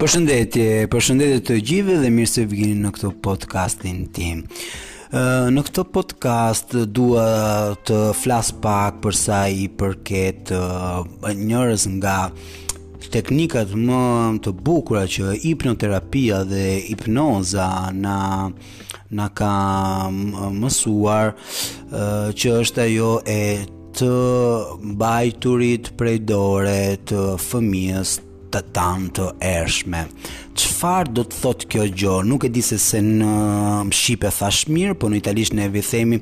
Përshëndetje, përshëndetje të gjithëve dhe mirë se vini në këtë podcastin tim. Në këtë podcast dua të flas pak për sa i përket njërës nga teknikat më të bukura që hipnoterapia dhe hipnoza na na ka mësuar që është ajo e të mbajturit prej dore të fëmijës tonë të brendshëm. Çfarë do të thotë kjo gjë? Nuk e di nëse në shqip e thashë mirë, po në italisht neve i themi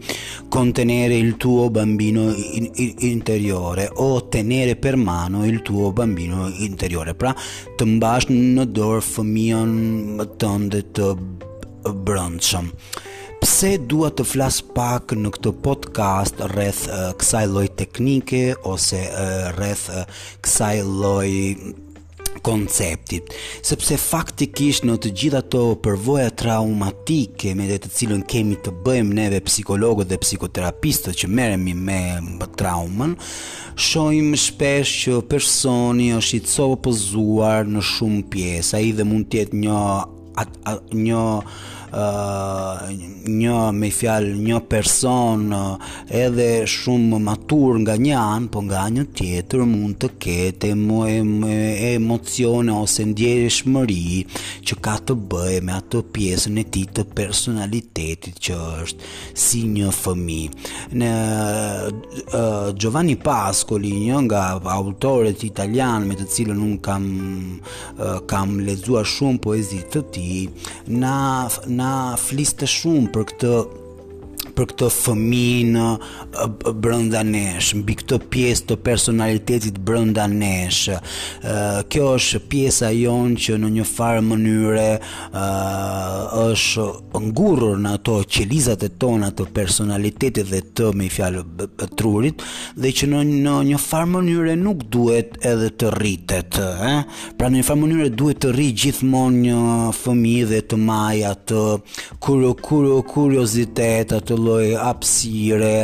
contenere il tuo bambino interiore o tenere per mano il tuo bambino interiore. Pra, të mbash në dorë fëmijën tënde të brendshëm. Pse dua të flas pak në këtë podcast rreth kësaj lloj teknike ose rreth kësaj lloj konceptit, sepse faktikisht në të gjitha ato përvoja traumatike me të cilën kemi të bëjmë neve psikologët dhe psikoterapistët që merremi me traumën, shohim shpesh që personi është i copëzuar në shumë pjesë, ai edhe mund të jetë një at, at, një uh, një me fjalë një person uh, edhe shumë i matur nga një anë, po nga një tjetër mund të ketë emo, emo, emocione ose ndjeshmëri që ka të bëjë me atë pjesën e tij të personalitetit që është si një fëmijë. Në uh, Giovanni Pascoli, një nga autorët italianë me të cilën unë kam kam lexuar shumë poezi të tij, na na fliste shumë për këtë për këtë fëmijë brenda nesh, mbi këtë pjesë të personalitetit brenda nesh. Kjo është pjesa jonë që në një farë mënyre është ngulur në ato qelizat e tona të personalitetit dhe të me fjalë trurit dhe që në në një farë mënyre nuk duhet edhe të rritet, ë? Pra në një farë mënyre duhet të rrijë gjithmonë një fëmijë dhe të mbajë atë kur kur kuriozitet, atë lloj hapësire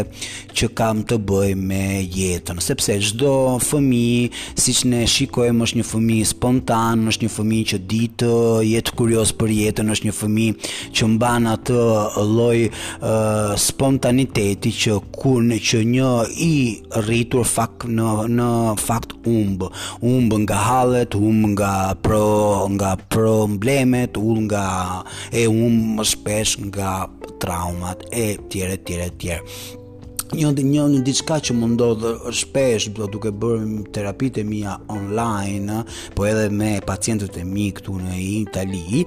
që ka të bëjë me jetën, sepse çdo fëmijë, siç ne shikojmë, është një fëmijë spontan, është një fëmijë që di të jetë kurioz për jetën, është një fëmijë që mban atë lloj uh, spontaniteti që kur në që një i rritur fak në në fakt humb humb nga hallet humb nga pro nga problemet humb nga e humb më shpesh nga traumat e tjera e tjera e tjera një një një diçka që më ndodh shpesh do duke bërë terapitë e mia online po edhe me pacientët e mi këtu në Itali,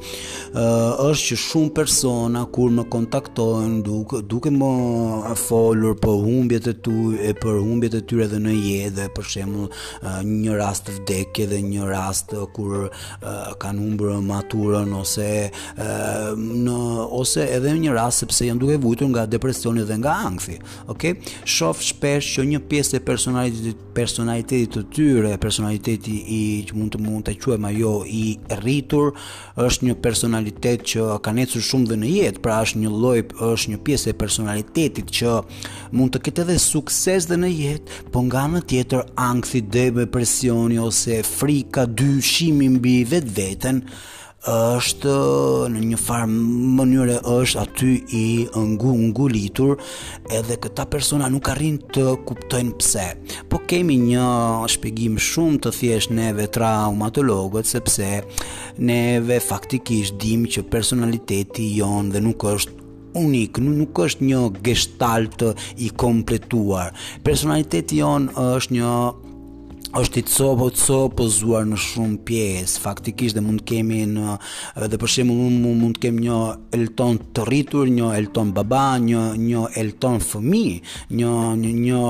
është që shumë persona kur më kontaktojnë duke duke më folur për humbjet e tu e për humbjet e tyre dhe në jetë dhe për shembull një rast vdekje dhe një rast kur kanë humbur maturën ose në ose edhe një rast sepse janë duke vuajtur nga depresioni dhe nga ankthi. Okej? shof shpesh që një pjesë e personalit personalitetit të tyre, personaliteti i që mund të mund ta quajmë ajo i rritur, është një personalitet që kan ecur shumë dhe në jetë, pra është një lloj, është një pjesë e personalitetit që mund të ketë edhe sukses dhe në jetë, po nga ana tjetër ankthi, depresioni ose frika, dyshimi mbi vetveten është në një farë mënyre është aty i ngu ngulitur edhe këta persona nuk arrijnë të kuptojnë pse. Po kemi një shpjegim shumë të thjeshtë neve traumatologët sepse neve faktikisht dimë që personaliteti jonë dhe nuk është unik, nuk është një gestalt i kompletuar. Personaliteti jonë është një është i copë copëzuar në shumë pjesë faktikisht dhe mund të kemi në edhe për shembull mund, mund të kemi një Elton të rritur, një Elton baba, një një Elton fëmijë, një një, një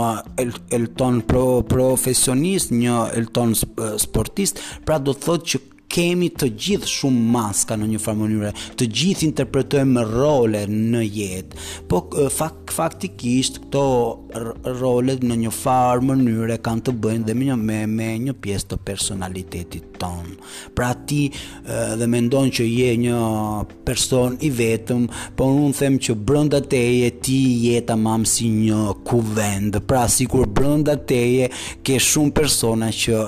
el, Elton pro, profesionist, një Elton sportist, pra do të thotë që Kemi të gjithë shumë maska në një farë mënyre, të gjithë interpretojmë role në jetë, po fak, faktikisht këto role në një farë mënyre kanë të bëjnë dhe me një, me, me një pjesë të personalitetit tonë. Pra ti dhe mendon që je një person i vetëm, por unë them që brënda teje ti je tamam si një kuvend, pra sikur brënda teje ke shumë persona që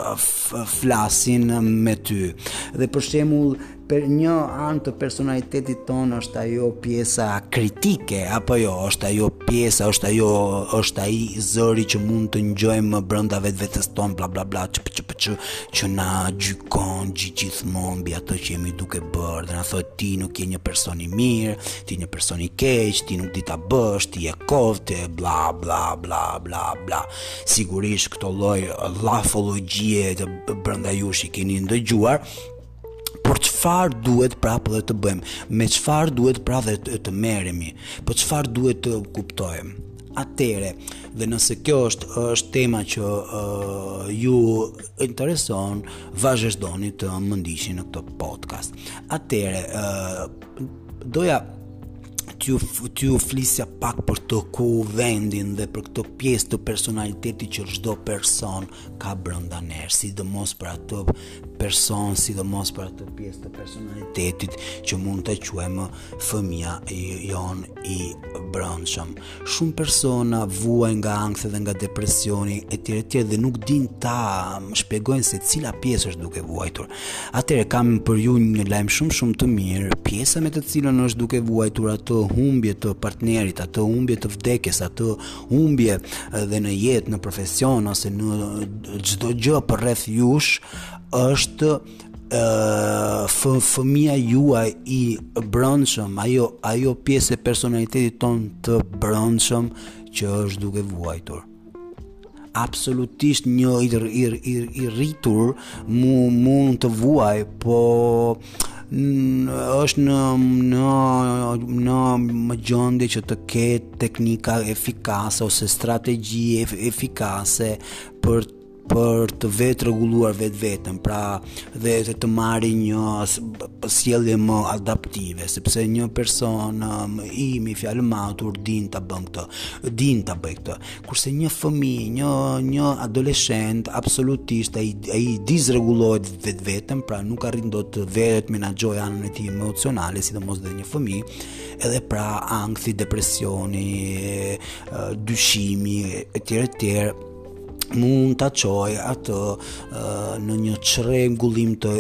flasin me ty. Dhe për shembull një anë të personalitetit tonë është ajo pjesa kritike apo jo është ajo pjesa është ajo është ai zëri që mund të ngjojmë brenda vetvetes tonë bla bla bla çp çp çp që na gjykon gjithmonë mbi atë që jemi duke bërë dhe na thotë ti nuk je një person i mirë, ti një person i keq, ti nuk di ta bësh, ti je kot, bla bla bla bla bla. Sigurisht këto lloj llafologjie brenda jush i keni ndëgjuar, Por çfarë duhet prapë dhe të bëjmë? Me çfarë duhet pra dhe të, të merremi? Po çfarë duhet të kuptojmë? Atëherë, dhe nëse kjo është është tema që uh, ju intereson, vazhdoni të më ndiqni në këtë podcast. Atëherë, uh, doja t'ju t'ju flisja pak për të ku vendin dhe për këtë pjesë të personalitetit që çdo person ka brenda nesh, sidomos për atë person, sidomos për atë pjesë të personalitetit që mund ta quajmë fëmija jonë i brendshëm. Shumë persona vuajnë nga ankthi dhe nga depresioni e tjera e tjera dhe nuk dinë ta shpjegojnë se cila pjesë është duke vuajtur. Atëherë kam për ju një lajm shumë shumë të mirë, pjesa me të cilën është duke vuajtur atë humbje të partnerit, atë humbje të vdekjes, atë humbje dhe në jetë, në profesion ose në çdo gjë përreth jush është fëmija juaj i brëndshëm, ajo, ajo pjesë e personalitetit tonë të brëndshëm që është duke vuajtur. Absolutisht një i, i, i, i rritur mund të vuajë, po është në në në më gjendje që të ketë teknika efikase ose strategji efikase për për të vetërregulluar vetveten, pra dhe të të marrë një sjellje më adaptive, sepse një person um, i, me një fjalë, matur din ta bëjë këtë, din ta bëjë këtë. Kurse një fëmijë, një një adoleshent, absolutisht ai ai disrregullohet vetveten, pra nuk arrin dot të vetëmenaxhojë anën e tij emocionale, sidomos dhe një fëmijë, edhe pra ankthi, depresioni, dyshimi etj etj mund ta çojë atë në një çrregullim të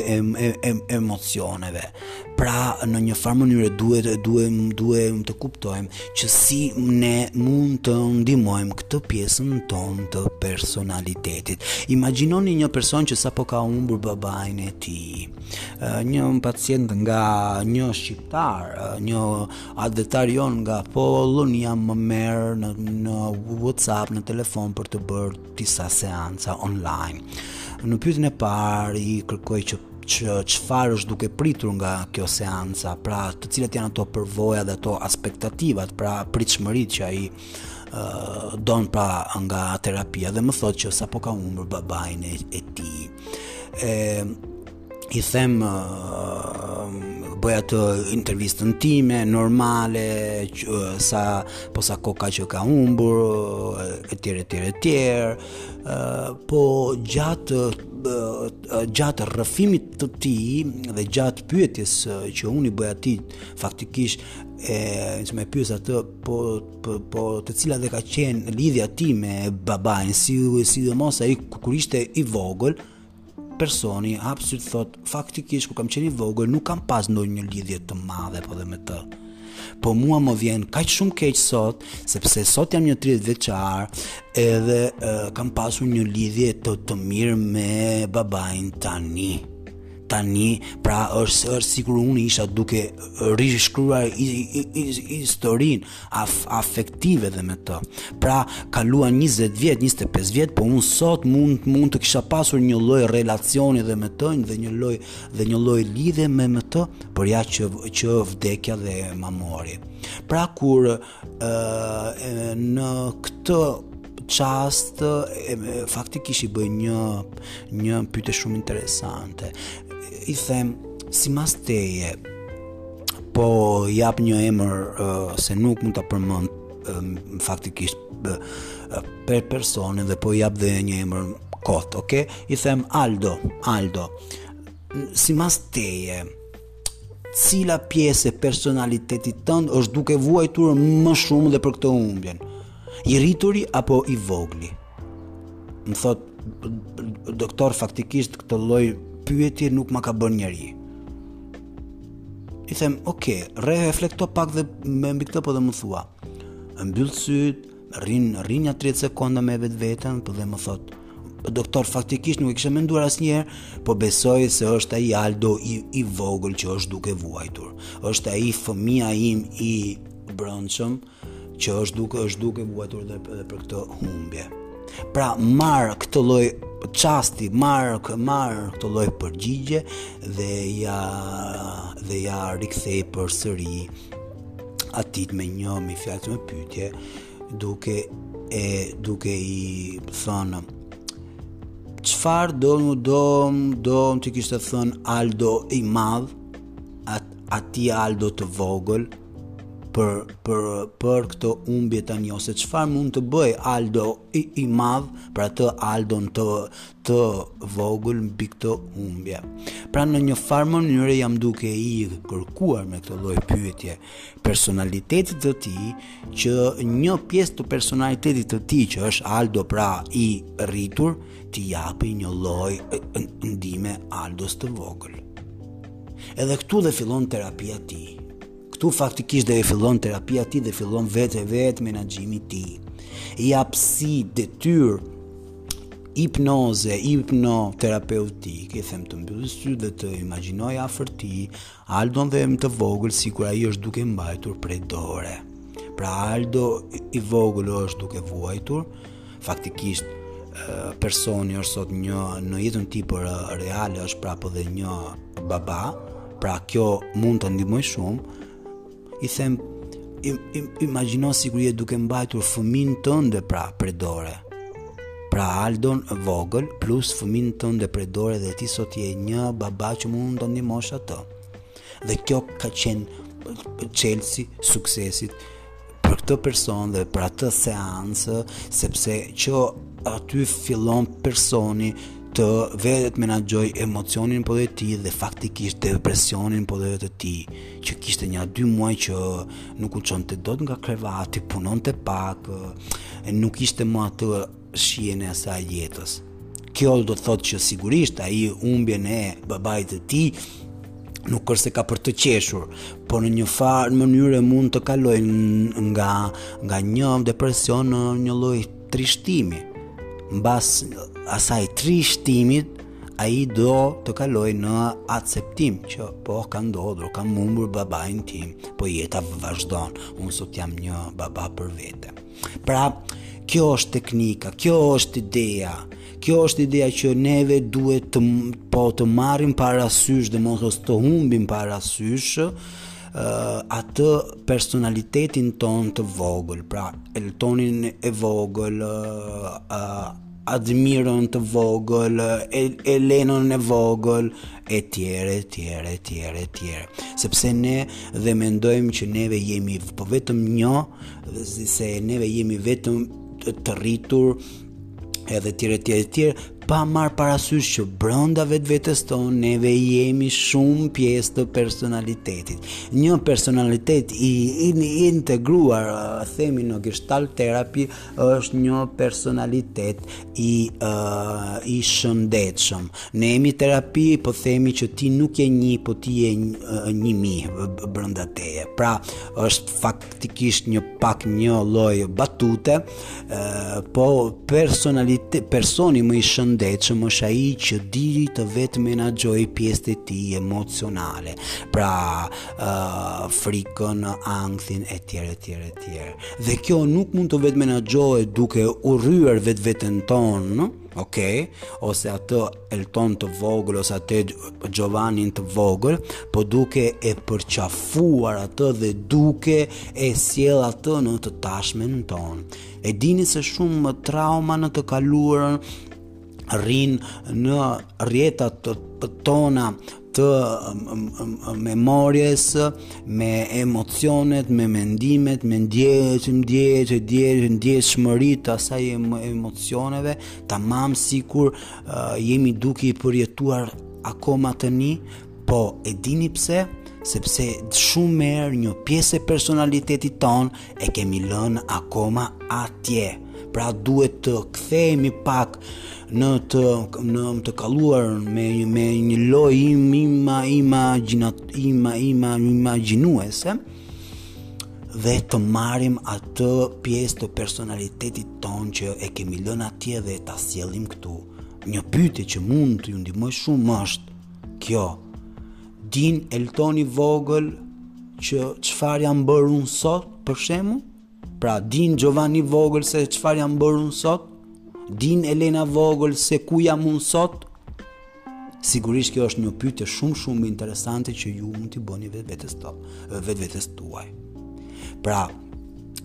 emocioneve. Pra në një farë mënyre duhet e duhem duhem të kuptojmë që si ne mund të ndihmojmë këtë pjesën tonë të personalitetit. Imagjinoni një person që sapo ka humbur babain e tij. Një pacient nga një shqiptar, një atdhetar jonë nga Polonia më merr në në WhatsApp, në telefon për të bërë disa seanca online. Në pyetjen e parë i kërkoj që që çfarë është duke pritur nga kjo seanca, pra të cilat janë ato përvoja dhe ato aspektativat, pra pritshmëritë që ai uh, don pra nga terapia dhe më thotë që sapo ka humbur babain e, e tij. Ë i them bëj atë intervistën time normale që, sa po sa koka që ka humbur etj etj etj po gjatë gjatë rrëfimit të tij dhe gjatë pyetjes që unë i bëja atij faktikisht e pyes atë po po, po të cila dhe ka qenë lidhja e tij me babain si sidomos ai kur ishte i vogël personi hap sytë thotë faktikisht kur kam qenë i vogël nuk kam pas ndonjë lidhje të madhe po dhe me të. Po mua më vjen kaq shumë keq sot, sepse sot jam një 30 vjeçar, edhe e, kam pasur një lidhje të të mirë me babain tani. Tani, pra është është sikur unë isha duke rishkruar historinë, af afektive dhe me të. Pra, kaluan 20 vjet, 25 vjet, po unë sot mund mund të kisha pasur një lloj relacioni dhe me të dhe një lloj dhe një lloj lidhje me me të, por ja që që vdekja dhe ma mori. Pra kur ë uh, në këtë çast faktikisht i bëj një një pyetje shumë interesante. I them simbas teje po jap një emër uh, se nuk mund ta përmend uh, faktikisht uh, per personin dhe po jap dhe një emër kot, okay? I them Aldo, Aldo. Simbas teje, cila pjesë e personalitetit tënd është duke vuajtur më shumë dhe për këtë humbjen? I rrituri apo i vogli? Më thotë doktor faktikisht këtë lloj pyetje nuk ma ka bën njeri. I them, ok, re reflekto pak dhe me mbi këtë po dhe më thua. E mbyll sytë, rrin, rrin nja 30 sekonda me vetveten, po dhe më thotë, doktor, faktikisht nuk e kisha menduar asnjëherë, po besoj se është ai Aldo i, i vogël që është duke vuajtur. është ai fëmija im i brëndshëm, që është duke është duke vuajtur dhe edhe për këtë humbje. Pra marr këtë lloj çasti, marr kë marr këtë lloj përgjigje dhe ia dhe ia rikthej përsëri atij me një mijë fjalë me pyetje duke e duke i thënë çfarë do më do do të kishte thënë Aldo i madh at, ati Aldo të vogël për për për këtë humbje tani ose çfarë mund të bëjë Aldo i, i madh për atë Aldon të të vogël mbi këtë humbje. Pra në një farë mënyre jam duke i kërkuar me këtë lloj pyetje personalitetit të tij që një pjesë të personalitetit të tij që është Aldo pra i rritur t'i japi një lloj ndihme Aldos të vogël. Edhe këtu dhe fillon terapia e tij. Këtu faktikisht dhe e fillon terapia e tij dhe fillon vetë e vetëmenaxhimi i tij. I jap si detyrë hipnoze, hipnoterapeutike, i them të mbyllë sy dhe të imagjinojë afër tij, Aldon dhe më të vogël sikur ai është duke mbajtur prej dore. Pra Aldo i vogël është duke vuajtur, Faktikisht, personi është sot një në jetën e tij pra reale është prapë dhe një baba, pra kjo mund ta ndihmojë shumë, i them, im, im, imagjino sikur je duke mbajtur fëmijën tënde pra prej dore, pra Aldon e vogël plus fëmijën tënde prej dore dhe ti sot je një baba që mund ta ndihmosh atë. Dhe kjo ka qenë çelësi i suksesit për këtë person dhe për atë seancë, sepse që aty fillon personi të vetëmenaxhojë emocionin po dhe të tij dhe faktikisht depresionin po dhe të tij që kishte një dy muaj që nuk u çonte dot nga krevati punonte pak nuk kishte më atë shijen e asaj jetës. Kjo do të thotë që sigurisht ai humbjen e babait të tij nuk është se ka për të qeshur, por në një farë mënyre mund të kalojë nga nga një depresion në një lloj trishtimi. Mbas asaj trishtimit ai do të kalojë në akceptim që po ka ndodhur, kam humbur babain tim, po jeta vazhdon. Unë sot jam një baba për vete. Pra, kjo është teknika, kjo është ideja. Kjo është ideja që neve duhet të po të marrim parasysh dhe mos të humbim parasysh uh, atë personalitetin tonë të vogël, pra Eltonin e vogël, uh, uh, Admirën të vogël, Elenën e vogël, e tjere, e tjere, e tjere, e tjere. Sepse ne dhe mendojmë që neve jemi po vetëm një, dhe se neve jemi vetëm të rritur, edhe tjere, tjere, tjere, pa marrë parasysh që brënda vetvetes tonë, neve jemi shumë pjesë të personalitetit. Një personalitet i, i, i integruar, themi në gestalt terapi, është një personalitet i uh, i shëndetshëm. Ne në terapi po themi që ti nuk je një, po ti je një mijë brenda teje. Pra, është faktikisht një pak një lloj batute, uh, po personalitet personi më i shëndetshëm është ai që di të vetëmenaxhojë pjesët e tij emocionale. Pra, uh, frikën, ankthin etj etj etj. Dhe kjo nuk mund të vetëmenaxhohet duke urryer vetveten tonë, ok, ose atë Elton të vogël, ose atë Giovanni të vogël, po duke e përqafuar atë dhe duke e sjellë atë në të tashmen tonë. E dini se shumë trauma në të kaluarën rrinë në rrjetat tona të memories, me emocionet, me mendimet, me ndje, ndje, ndje, ndjeshmëritë e asaj emocioneve, tamam sikur uh, jemi duke i përjetuar akoma tani, po e dini pse, sepse shumë herë një pjesë e personalitetit tonë e kemi lënë akoma atje. Pra duhet të kthehemi pak në të në të kaluar me me një lojë im ima imagjinat ima ima imagjinuese dhe të marrim atë pjesë të personalitetit tonë që e kemi lënë atje dhe ta sjellim këtu. Një pyetje që mund t'ju ndihmojë shumë është kjo. Din Eltoni i vogël që çfarë jam bërë unë sot, për shembull? Pra, din Giovanni i vogël se çfarë jam bërë unë sot? Din Elena e vogël se ku jam unë sot? Sigurisht kjo është një pyetje shumë shumë interesante që ju mund t'i bëni vetvetes të, vetvetes tuaj. Pra,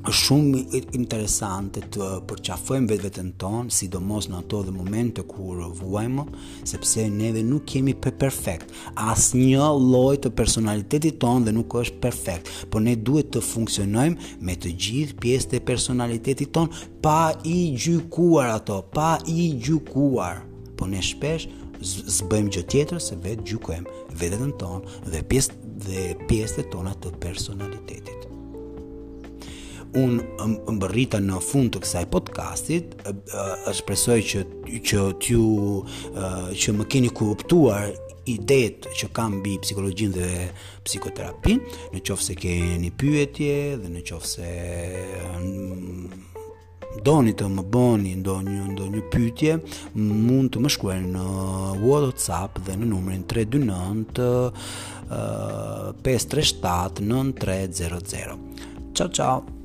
është shumë interesante të përqafojmë vetveten tonë, sidomos në ato edhe momente kur vuajmë, sepse neve nuk kemi për perfekt. Asnjë lloj të personalitetit tonë dhe nuk është perfekt, por ne duhet të funksionojmë me të gjithë pjesët e personalitetit tonë pa i gjykuar ato, pa i gjykuar. Po ne shpesh s'bëjmë gjë tjetër se vetëgjykojmë veten tonë dhe pjesë dhe pjesët e tona të personalitetit. Unë mbërrita në fund të kësaj podcastit, Shpresoj që që t'ju që më keni kuptuar idetë që kam mbi psikologjinë dhe psikoterapinë, në qoftë se keni pyetje dhe në qoftë se doni të më bëni ndonjë ndonjë pyetje, mund të më shkruani në WhatsApp dhe në numrin 329 537 9300. Ciao ciao.